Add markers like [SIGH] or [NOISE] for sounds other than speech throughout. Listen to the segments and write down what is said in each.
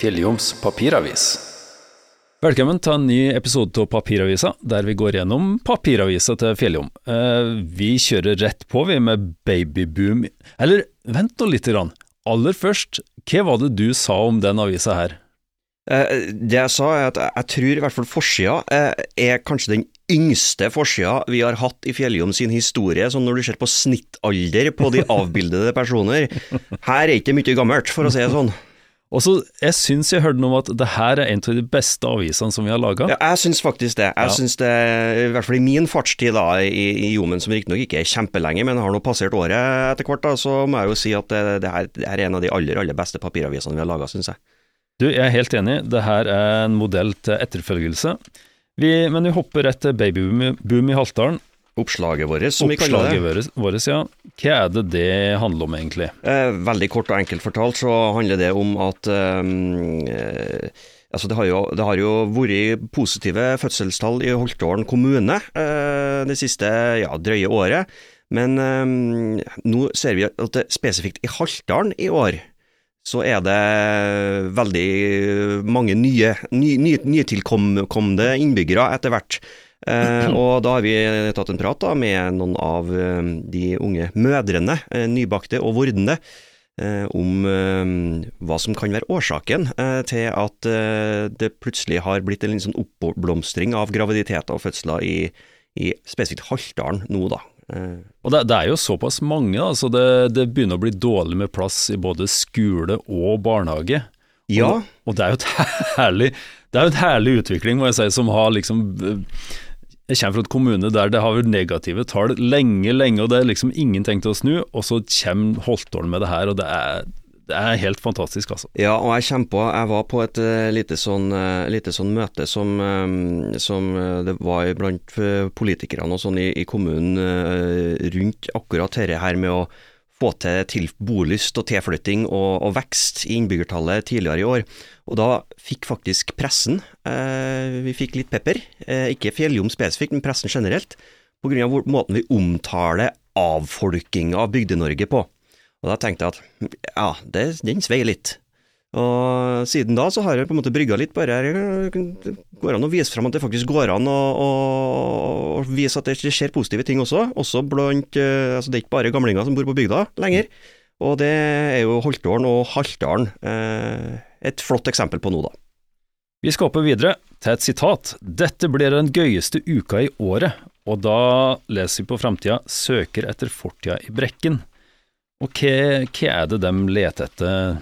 Fjelljoms papiravis. Velkommen til en ny episode av Papiravisa, der vi går gjennom papiravisa til Fjelljom. Eh, vi kjører rett på, vi, med babyboom Eller vent nå litt. Grann. Aller først, hva var det du sa om den avisa her? Eh, det jeg sa, er at jeg tror i hvert fall forsida eh, er kanskje den yngste forsida vi har hatt i Fjelljom sin historie, sånn når du ser på snittalder på de avbildede personer. Her er ikke mye gammelt, for å si det sånn. Og så, Jeg syns jeg hørte noe om at det her er en av de beste avisene som vi har laga. Ja, jeg syns faktisk det. Jeg Ja. synes det, I hvert fall i min fartstid da, i, i Jomen, som riktignok ikke er kjempelenge, men har nå passert året etter hvert, da, så må jeg jo si at det, det, her, det her er en av de aller, aller beste papiravisene vi har laga, syns jeg. Du, jeg er helt enig, det her er en modell til etterfølgelse. Vi, men vi hopper rett til babyboom i Haltdalen. Oppslaget vårt, som vi kaller det. Oppslaget vårt, ja. Hva er det det handler om, egentlig? Eh, veldig kort og enkelt fortalt så handler det om at eh, eh, altså det, har jo, det har jo vært positive fødselstall i Holtålen kommune eh, det siste ja, drøye året. Men eh, nå ser vi at det spesifikt i Haltdalen i år så er det veldig mange nye, ny, ny, nytilkomne innbyggere etter hvert. [CLEARS THROAT] Eh, og da har vi tatt en prat da, med noen av eh, de unge mødrene, eh, nybakte og vordende, eh, om eh, hva som kan være årsaken eh, til at det plutselig har blitt en sånn oppblomstring av graviditeter og fødsler i, i spesifikt Haltdalen nå, da. Og det, det er jo såpass mange, da, så det, det begynner å bli dårlig med plass i både skole og barnehage. ja, Og, og det er jo et [LAUGHS] herlig Det er jo et herlig utvikling, må jeg si, som har liksom Jeg kommer fra et kommune der det har vært negative tall lenge, lenge, og det er liksom ingen tenkt å snu, og så kommer Holtålen med det her, og det er, det er helt fantastisk, altså. Ja, og jeg kommer på Jeg var på et uh, lite, sånn, uh, lite sånn møte som, um, som uh, det var blant politikerne og sånn i, i kommunen rundt akkurat dette her med å få til, til bolyst og tilflytting og, og vekst i innbyggertallet tidligere i år. Og da fikk faktisk pressen eh, Vi fikk litt pepper. Eh, ikke Fjelljom spesifikt, men pressen generelt. Av måten vi omtaler avfolkinga av Bygde-Norge på. Og da tenkte jeg at ja, den sveier litt. Og siden da så har jeg på en måte brygga litt bare her. Går an å vise fram at det faktisk går an å, å vise at det skjer positive ting også. Også blant eh, Altså det er ikke bare gamlinger som bor på bygda lenger. Og det er jo Holtålen og Haltdalen eh, et flott eksempel på nå, da. Vi skal hoppe videre til et sitat. Dette blir den gøyeste uka i året, og da leser vi på framtida 'søker etter fortida i brekken'. Og hva, hva er det de leter etter,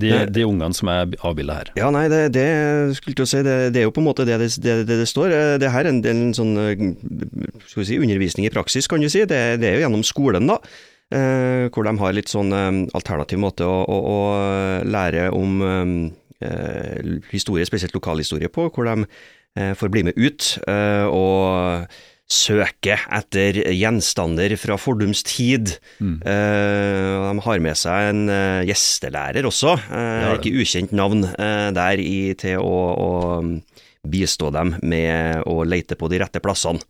de, de ungene som er avbilda her? Ja, nei, det, det skulle til å si, det, det er jo på en måte det det, det, står. Eh, Det her er en, en sånn eh, skal vi si, undervisning i praksis, kan du si. Det, det er jo gjennom skolen, da. Eh, hvor de har litt sånn eh, alternativ måte å, å, å lære om eh, historie, spesielt lokalhistorie på, hvor de får bli med ut eh, og søke etter gjenstander fra fordums tid. Mm. Eh, de har med seg en eh, gjestelærer også, eh, ikke ukjent navn, eh, der i, til å, å bistå dem med å lete på de rette plassene.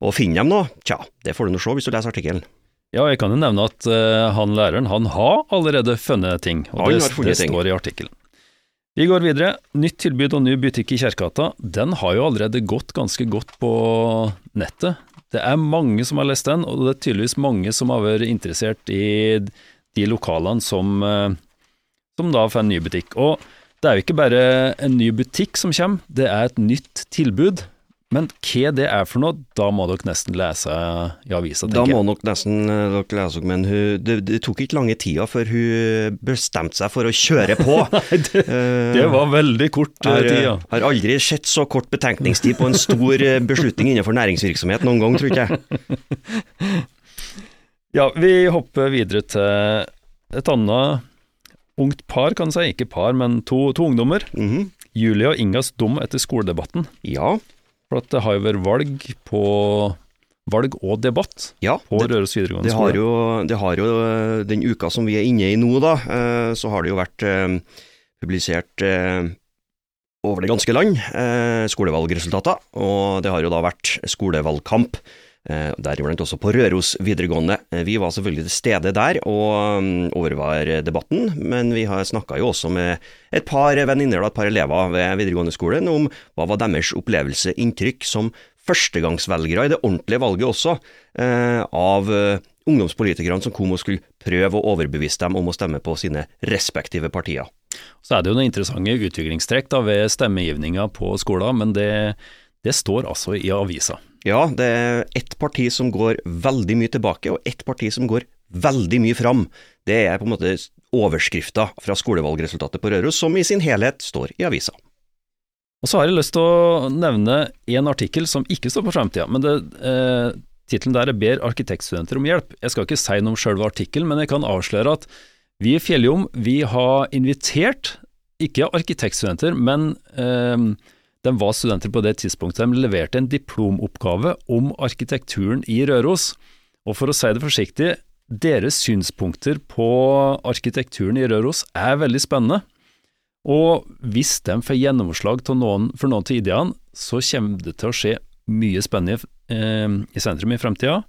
Og finner dem nå, tja, det får du nå se hvis du leser artikkelen. Ja, jeg kan jo nevne at eh, han læreren han har allerede funnet ting, og det, det står i artikkelen. Vi går videre. Nytt tilbud og ny butikk i Kjerkegata. Den har jo allerede gått ganske godt på nettet. Det er mange som har lest den, og det er tydeligvis mange som har vært interessert i de lokalene som, eh, som da får en ny butikk. Og det er jo ikke bare en ny butikk som kommer, det er et nytt tilbud. Men hva det er for noe, da må dere nesten lese i avisa, Da tenker må jeg. nok nesten eh, dere lese men hun, det, det tok ikke lange tida før hun bestemte seg for å kjøre på. [LAUGHS] det, Eh, det var veldig kort eh, har, tid, ja. har aldri sett så kort betenkningstid på en stor beslutning innenfor næringsvirksomhet noen gang, tror jeg. [LAUGHS] Ja, vi hopper videre til et annet ungt par, kan si. Ikke par, men to, to ungdommer. Mhm. Julie og Ingas dom etter skoledebatten. Ja, For det har jo vært valg på Valg og debatt ja. på det- Røros videregående Det har, skole. jo, det har jo eh, den uka som vi er inne i nå, da, eh, så har det jo vært eh, publisert over det ganske land skolevalgresultater, og det har jo da vært skolevalgkamp deriblant også på Røros videregående. Eh, vi var selvfølgelig til stede der og um, overvar debatten, men vi har snakka jo også med et par venninner og et par elever ved videregående skolen om hva var deres opplevelse, inntrykk, som førstegangsvelgere i det ordentlige valget også, eh, av eh, ungdomspolitikerne som kom og skulle prøve å overbevise dem om å stemme på sine respektive partier. Så er det jo noen interessante utviklingstrekk da ved stemmegivninga på skolen, men det, det står altså i avisa. Ja, det er ett parti som går veldig mye tilbake, og ett parti som går veldig mye fram. Det er på en måte overskrifta fra skolevalgresultatet på Røros, som i sin helhet står i avisa. Og så har jeg lyst til å nevne en artikkel som ikke står på framtida, men det, eh, tittelen der er 'Ber arkitektstudenter om hjelp'. Jeg skal ikke si noe om sjølve artikkelen, men jeg kan avsløre at vi i Fjelljom har invitert, ikke arkitektstudenter, men eh, de var studenter på det tidspunktet de leverte en diplomoppgave om arkitekturen i Røros. Og for å si det forsiktig, deres synspunkter på arkitekturen i Røros er veldig spennende. Og hvis de får gjennomslag noen, for noen av ideene, så kommer det til å skje mye spennende eh, i sentrum i fremtida.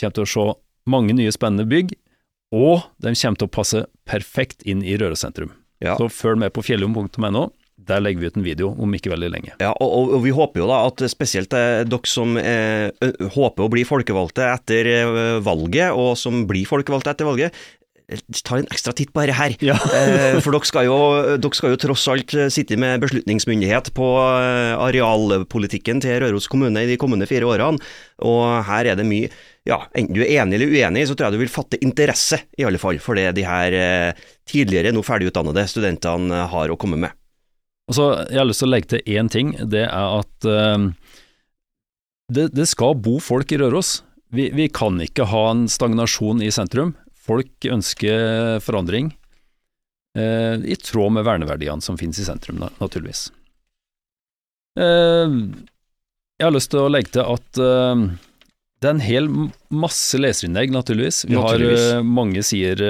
Kommer til å se mange nye spennende bygg, og de kommer til å passe perfekt inn i Røros sentrum. Ja. Så følg med på fjellom.no. Der legger vi ut en video om ikke veldig lenge. Ja, og, og, vi håper jo da at spesielt eh, dere som eh, håper å bli folkevalgte etter eh, valget, og som blir folkevalgte etter valget, tar en ekstra titt på dette her. Ja. [LAUGHS] Eh, for dere skal, jo, dere skal, jo, tross alt eh, sitte med beslutningsmyndighet på eh, arealpolitikken til Røros kommune i de kommende fire årene, og her er det mye ja, Enten du er enig eller uenig, så tror jeg du vil fatte interesse, i alle fall, for det de her tidligere, nå ferdigutdannede studentene har å komme med. Og så, Jeg har lyst til å legge til én ting. Det er at uh, det, det, skal bo folk i Røros. Vi, vi, kan ikke ha en stagnasjon i sentrum. Folk ønsker forandring, uh, i tråd med verneverdiene som finnes i sentrum, naturligvis. Uh, jeg har lyst til å legge til at det er en hel masse leserinnlegg, naturligvis. Vi naturligvis. har mange sider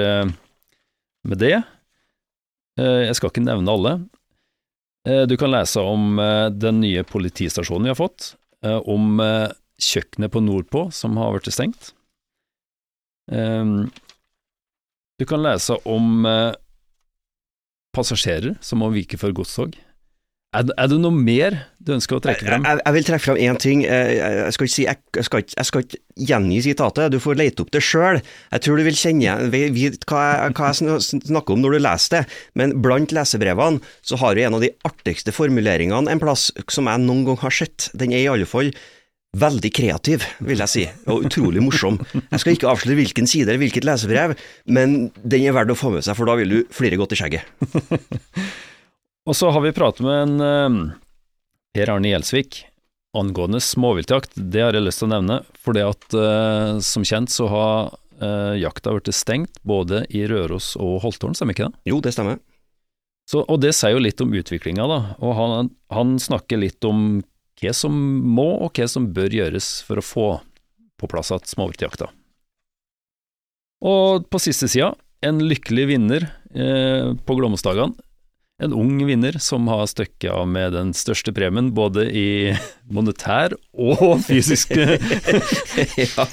med det. Jeg skal ikke nevne alle. Du kan lese om den nye politistasjonen vi har fått, om kjøkkenet på nordpå som har blitt stengt. Du kan lese om eh, passasjerer som må vike for godstog. Er, er, det noe mer du ønsker å trekke frem? Jeg, jeg, vil trekke frem én ting. Jeg skal, ikke si, jeg, jeg, skal ikke, jeg, skal ikke, gjengi sitatet, du får lete opp det sjøl. Jeg tror du vil kjenne vite hva, hva jeg snakker om når du leser det, men blant lesebrevene så har du en av de artigste formuleringene en plass som jeg noen gang har sett. Den er i alle fall veldig kreativ, vil jeg si, og utrolig morsom. Jeg skal ikke avsløre hvilken side eller hvilket lesebrev, men den er verdt å få med seg, for da vil du flire godt i skjegget. [LAUGHS] og så har vi pratet med en uh, Per Arne Gjelsvik angående småviltjakt. Det har jeg lyst til å nevne, for det at uh, som kjent så har uh, jakta blitt stengt både i Røros og Holtålen, stemmer ikke det? Jo, det stemmer. Så, og det sier jo litt om utviklinga, da. Og han, han snakker litt om hva som må og hva som bør gjøres for å få på plass igjen småviltjakta. Og på siste sida, en lykkelig vinner eh, på Glåmosdagene. En ung vinner som har støkket av med den største premien, både i monetær og [LAUGHS] fysisk. [LAUGHS] ja.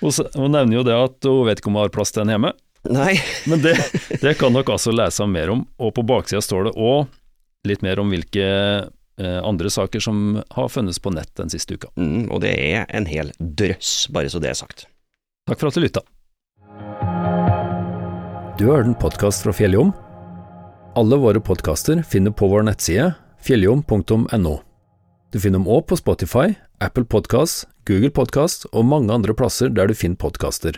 Hun nevner jo det at hun vet ikke om hun har plass til en hjemme. Nei. Men det, det kan dere altså lese mer om, og på baksida står det òg litt mer om hvilke Eh, andre saker som har funnes på nett den siste uka. Mm, og det er en hel drøss, bare så det er sagt. Takk for at du lytta. Du har hørt en podkast fra Fjelljom. Alle våre podkaster finner på vår nettside fjelljom.no. Du finner dem òg på Spotify, Apple Podkast, Google Podkast og mange andre plasser der du finner podkaster.